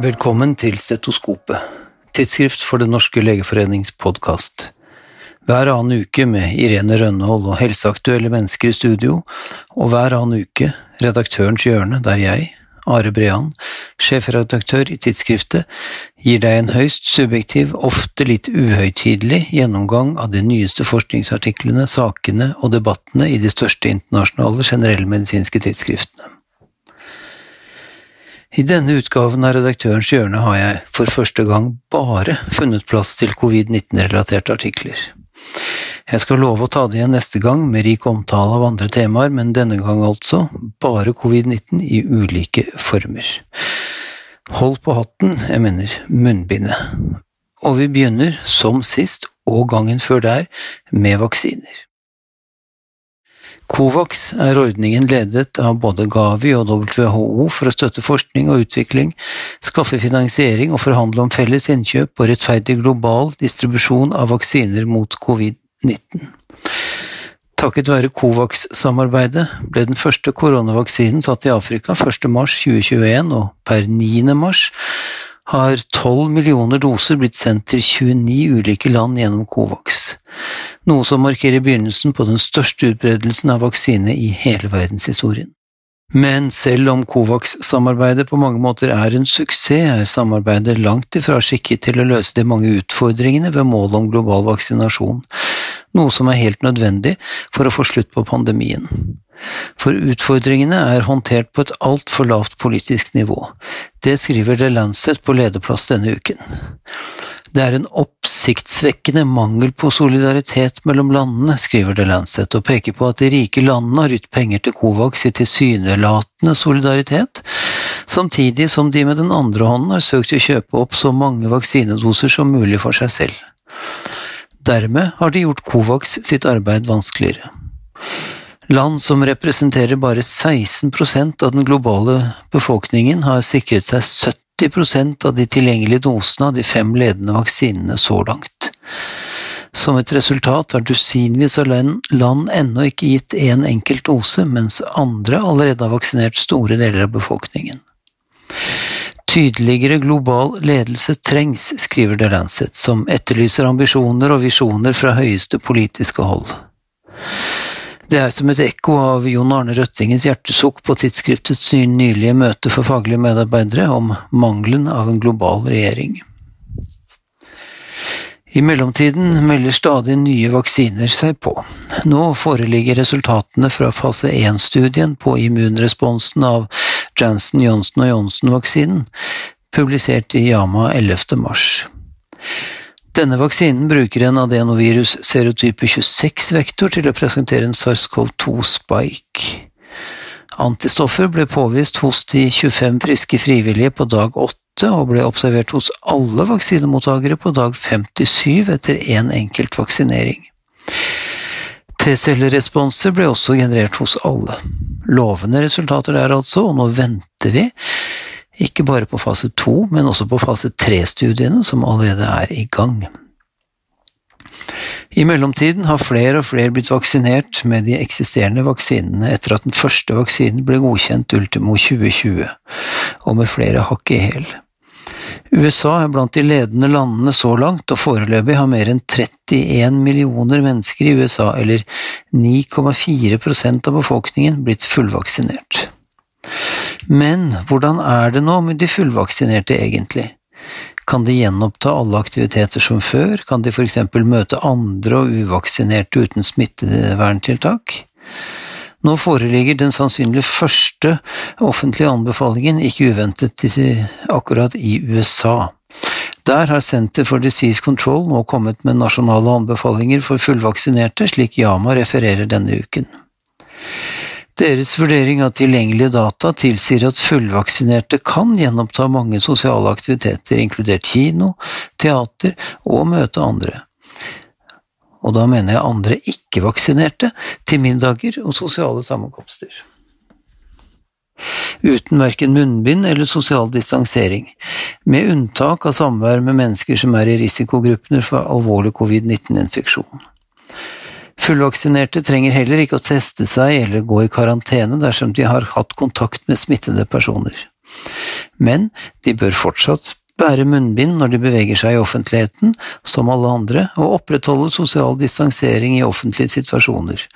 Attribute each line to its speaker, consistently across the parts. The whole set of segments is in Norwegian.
Speaker 1: Velkommen til Stetoskopet, tidsskrift for Den norske legeforenings podkast. Hver annen uke med Irene Rønnehold og helseaktuelle mennesker i studio, og hver annen uke Redaktørens hjørne, der jeg, Are Brean, sjefredaktør i tidsskriftet, gir deg en høyst subjektiv, ofte litt uhøytidelig gjennomgang av de nyeste forskningsartiklene, sakene og debattene i de største internasjonale generellmedisinske tidsskriftene. I denne utgaven av Redaktørens hjørne har jeg for første gang bare funnet plass til covid-19-relaterte artikler. Jeg skal love å ta det igjen neste gang med rik omtale av andre temaer, men denne gang altså bare covid-19 i ulike former. Hold på hatten, jeg mener munnbindet. Og vi begynner, som sist og gangen før der, med vaksiner. COVAX er ordningen ledet av både Gavi og WHO for å støtte forskning og utvikling, skaffe finansiering og forhandle om felles innkjøp og rettferdig global distribusjon av vaksiner mot covid-19. Takket være COVAX-samarbeidet ble den første koronavaksinen satt i Afrika 1. mars 2021, og per 9. har 12 millioner doser blitt sendt til 29 ulike land gjennom Covax, noe som markerer begynnelsen på den største utbredelsen av vaksine i hele verdenshistorien. Men selv om Covax-samarbeidet på mange måter er en suksess, er samarbeidet langt ifra skikket til å løse de mange utfordringene ved målet om global vaksinasjon, noe som er helt nødvendig for å få slutt på pandemien. For utfordringene er håndtert på et altfor lavt politisk nivå. Det skriver The Lancet på lederplass denne uken. Det er en oppsiktsvekkende mangel på solidaritet mellom landene, skriver The Lancet, og peker på at de rike landene har gitt penger til Covax i tilsynelatende solidaritet, samtidig som de med den andre hånden har søkt å kjøpe opp så mange vaksinedoser som mulig for seg selv. Dermed har de gjort Covax sitt arbeid vanskeligere. Land som representerer bare 16% av den globale befolkningen, har sikret seg 70% av de tilgjengelige dosene av de fem ledende vaksinene så langt. Som et resultat har dusinvis av land ennå ikke gitt én en enkelt dose, mens andre allerede har vaksinert store deler av befolkningen. Tydeligere global ledelse trengs, skriver The Lancet, som etterlyser ambisjoner og visjoner fra høyeste politiske hold. Det er som et ekko av Jon Arne Røttingens hjertesukk på tidsskriftets nylige møte for faglige medarbeidere om mangelen av en global regjering. I mellomtiden melder stadig nye vaksiner seg på. Nå foreligger resultatene fra fase 1-studien på immunresponsen av Janssen Johnson Johnson-vaksinen, publisert i Yama 11. mars. Denne vaksinen bruker en adenovirus serotype 26-vektor til å presentere en SARS-CoV-2-spike. Antistoffer ble påvist hos de 25 friske frivillige på dag 8 og ble observert hos alle vaksinemottakere på dag 57 etter én en enkelt vaksinering. T-celleresponser ble også generert hos alle. Lovende resultater der altså, og nå venter vi ikke bare på fase to, men også på fase tre-studiene som allerede er i gang. I mellomtiden har flere og flere blitt vaksinert med de eksisterende vaksinene etter at den første vaksinen ble godkjent ultimo 2020, og med flere hakk i hæl. USA er blant de ledende landene så langt, og foreløpig har mer enn 31 millioner mennesker i USA, eller 9,4% av befolkningen, blitt fullvaksinert. Men hvordan er det nå med de fullvaksinerte egentlig? Kan de gjenoppta alle aktiviteter som før, kan de for eksempel møte andre og uvaksinerte uten smitteverntiltak? Nå foreligger den sannsynlig første offentlige anbefalingen, ikke uventet akkurat i USA. Der har Center for Disease Control nå kommet med nasjonale anbefalinger for fullvaksinerte, slik Yama refererer denne uken. Deres vurdering av tilgjengelige data tilsier at fullvaksinerte kan gjenoppta mange sosiale aktiviteter, inkludert kino, teater og møte andre. Og da mener jeg andre ikke-vaksinerte, til middager og sosiale sammenkomster. Uten verken munnbind eller sosial distansering, med unntak av samvær med mennesker som er i risikogruppene for alvorlig covid-19-infeksjon. Fullvaksinerte trenger heller ikke å teste seg eller gå i karantene dersom de har hatt kontakt med smittede personer. Men de bør fortsatt bære munnbind når de beveger seg i offentligheten, som alle andre, og opprettholde sosial distansering i offentlige situasjoner,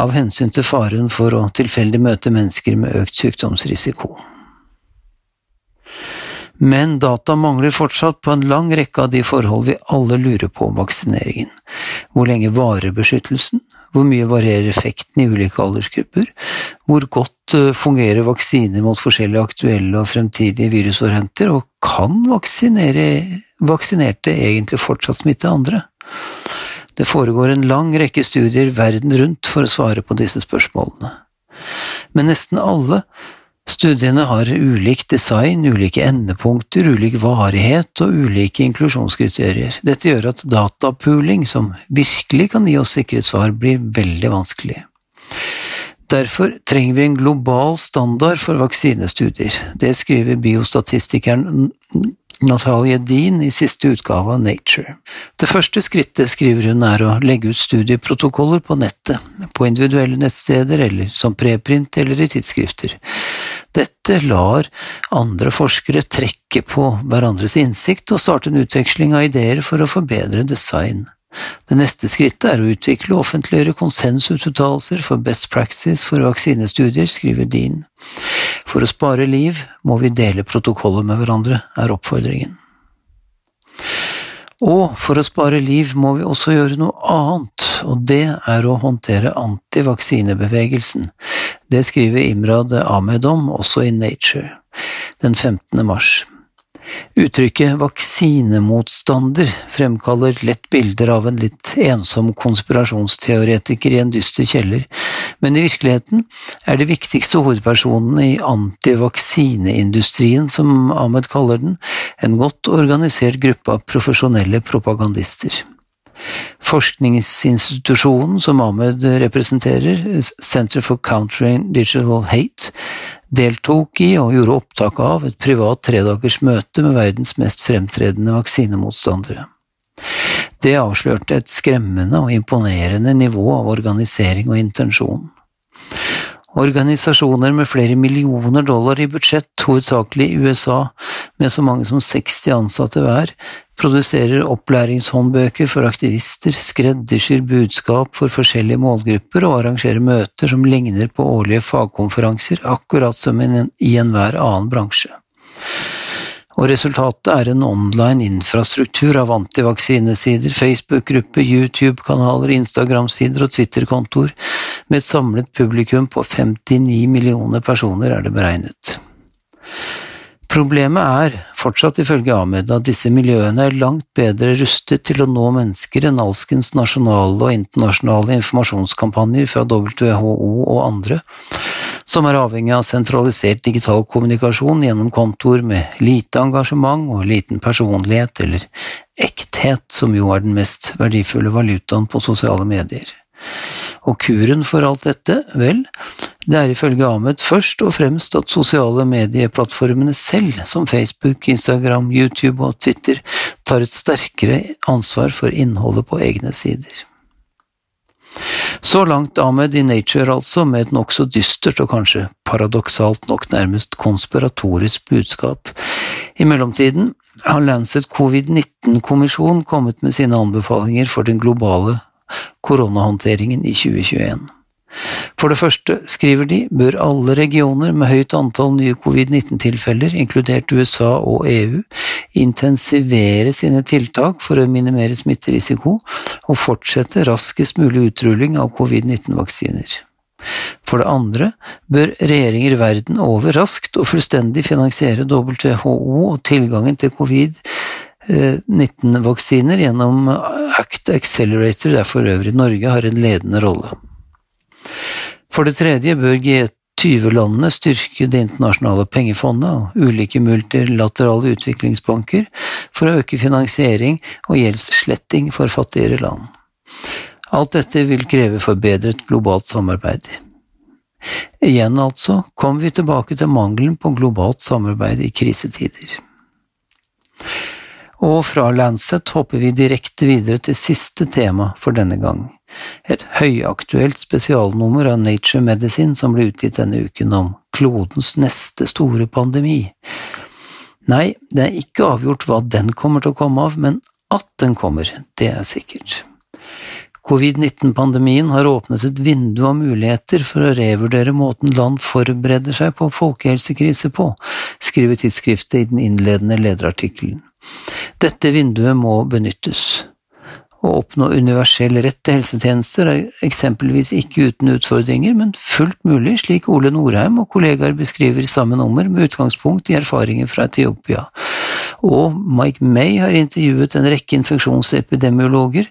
Speaker 1: av hensyn til faren for å tilfeldig møte mennesker med økt sykdomsrisiko. Men data mangler fortsatt på en lang rekke av de forhold vi alle lurer på om vaksineringen. Hvor lenge varer beskyttelsen? Hvor mye varierer effekten i ulike aldersgrupper? Hvor godt eh, fungerer vaksiner mot forskjellige aktuelle og fremtidige virusvarianter, og kan vaksinerte egentlig fortsatt smitte andre? Det foregår en lang rekke studier verden rundt for å svare på disse spørsmålene. Men nesten alle Studiene har ulik design, ulike endepunkter, ulik varighet og ulike inklusjonskriterier. Dette gjør at datapooling, som virkelig kan gi oss sikre svar, blir veldig vanskelig. Derfor trenger vi en global standard for vaksinestudier. Det skriver biostatistikeren Natalie Dean i siste utgave av Nature. Det første skrittet, skriver hun, er å legge ut studieprotokoller på nettet, på individuelle nettsteder eller som preprint eller i tidsskrifter. Dette lar andre forskere trekke på hverandres innsikt og starte en utveksling av ideer for å forbedre design. Det neste skrittet er å utvikle og offentliggjøre konsensusuttalelser for best practice for vaksinestudier, skriver Dean. For å spare liv må vi dele protokoller med hverandre, er oppfordringen. Og for å spare liv må vi også gjøre noe annet, og det er å håndtere antivaksinebevegelsen. Det skriver Imrad Ahmed om, også i Nature, den 15. mars. Uttrykket vaksinemotstander fremkaller lett bilder av en litt ensom konspirasjonsteoretiker i en dyster kjeller, men i virkeligheten er de viktigste hovedpersonene i antivaksineindustrien, som Ahmed kaller den, en godt organisert gruppe av profesjonelle propagandister. Forskningsinstitusjonen som Ahmed representerer, Center for Countering Digital Hate, deltok i og gjorde opptak av et privat tredagers møte med verdens mest fremtredende vaksinemotstandere. Det avslørte et skremmende og imponerende nivå av organisering og intensjon. Organisasjoner med flere millioner dollar i budsjett, hovedsakelig i USA, med så mange som 60 ansatte hver, produserer opplæringshåndbøker for aktivister, skreddersyr budskap for forskjellige målgrupper og arrangerer møter som ligner på årlige fagkonferanser, akkurat som i enhver annen bransje og resultatet er en online infrastruktur av antivaksinesider, Facebook-grupper, YouTube-kanaler, Instagram-sider og Twitter-kontoer, med et samlet publikum på 59 millioner personer, er det beregnet. Problemet er, fortsatt ifølge Ahmed, at disse miljøene er langt bedre rustet til å nå mennesker enn alskens nasjonale og internasjonale informasjonskampanjer fra WHO og andre, som er avhengig av sentralisert digital kommunikasjon gjennom kontoer med lite engasjement og liten personlighet, eller ekthet, som jo er den mest verdifulle valutaen på sosiale medier. Og kuren for alt dette, vel, det er ifølge Ahmed først og fremst at sosiale medieplattformene selv, som Facebook, Instagram, YouTube og Twitter, tar et sterkere ansvar for innholdet på egne sider. Så langt Ahmed i Nature, altså, med et nokså dystert og kanskje paradoksalt nok nærmest konspiratorisk budskap. I mellomtiden har Lancet covid-19-kommisjon kommet med sine anbefalinger for den globale koronahåndteringen i 2021. For det første, skriver de, bør alle regioner med høyt antall nye covid-19-tilfeller, inkludert USA og EU, intensivere sine tiltak for å minimere smitterisiko og fortsette raskest mulig utrulling av covid-19-vaksiner. For det andre bør regjeringer verden over raskt og fullstendig finansiere WHO og tilgangen til covid 19-vaksiner gjennom Act Accelerator, der for øvrig Norge har en ledende rolle. For det tredje bør G20-landene styrke Det internasjonale pengefondet og ulike multilaterale utviklingsbanker for å øke finansiering og gjeldssletting for fattigere land. Alt dette vil kreve forbedret globalt samarbeid. Igjen altså kommer vi tilbake til mangelen på globalt samarbeid i krisetider. Og fra Lancet hopper vi direkte videre til siste tema for denne gang et høyaktuelt spesialnummer av Nature Medicine som ble utgitt denne uken om klodens neste store pandemi. Nei, det er ikke avgjort hva den kommer til å komme av, men at den kommer, det er sikkert. Covid-19-pandemien har åpnet et vindu av muligheter for å revurdere måten land forbereder seg på folkehelsekrise på, skriver tidsskriftet i den innledende lederartikkelen. Dette vinduet må benyttes. Å oppnå universell rett til helsetjenester er eksempelvis ikke uten utfordringer, men fullt mulig, slik Ole Norheim og kollegaer beskriver i samme nummer med utgangspunkt i erfaringer fra Etiopia. Og Mike May har intervjuet en rekke infeksjonsepidemiologer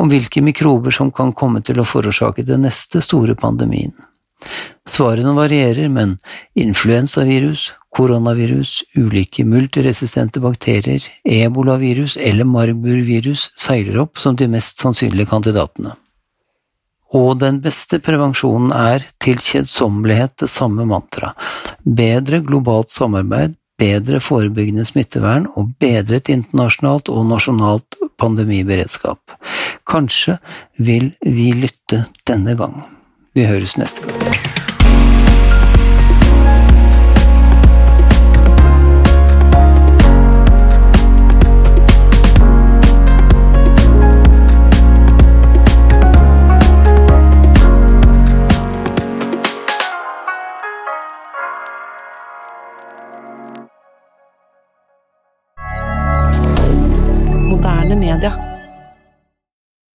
Speaker 1: om hvilke mikrober som kan komme til å forårsake den neste store pandemien. Svarene varierer, men influensavirus, koronavirus, ulike multiresistente bakterier, ebolavirus eller marburvirus seiler opp som de mest sannsynlige kandidatene. Og den beste prevensjonen er til kjedsommelighet det samme mantra. Bedre globalt samarbeid, bedre forebyggende smittevern og bedret internasjonalt og nasjonalt pandemiberedskap. Kanskje vil vi lytte denne gang. Vi høres neste gang.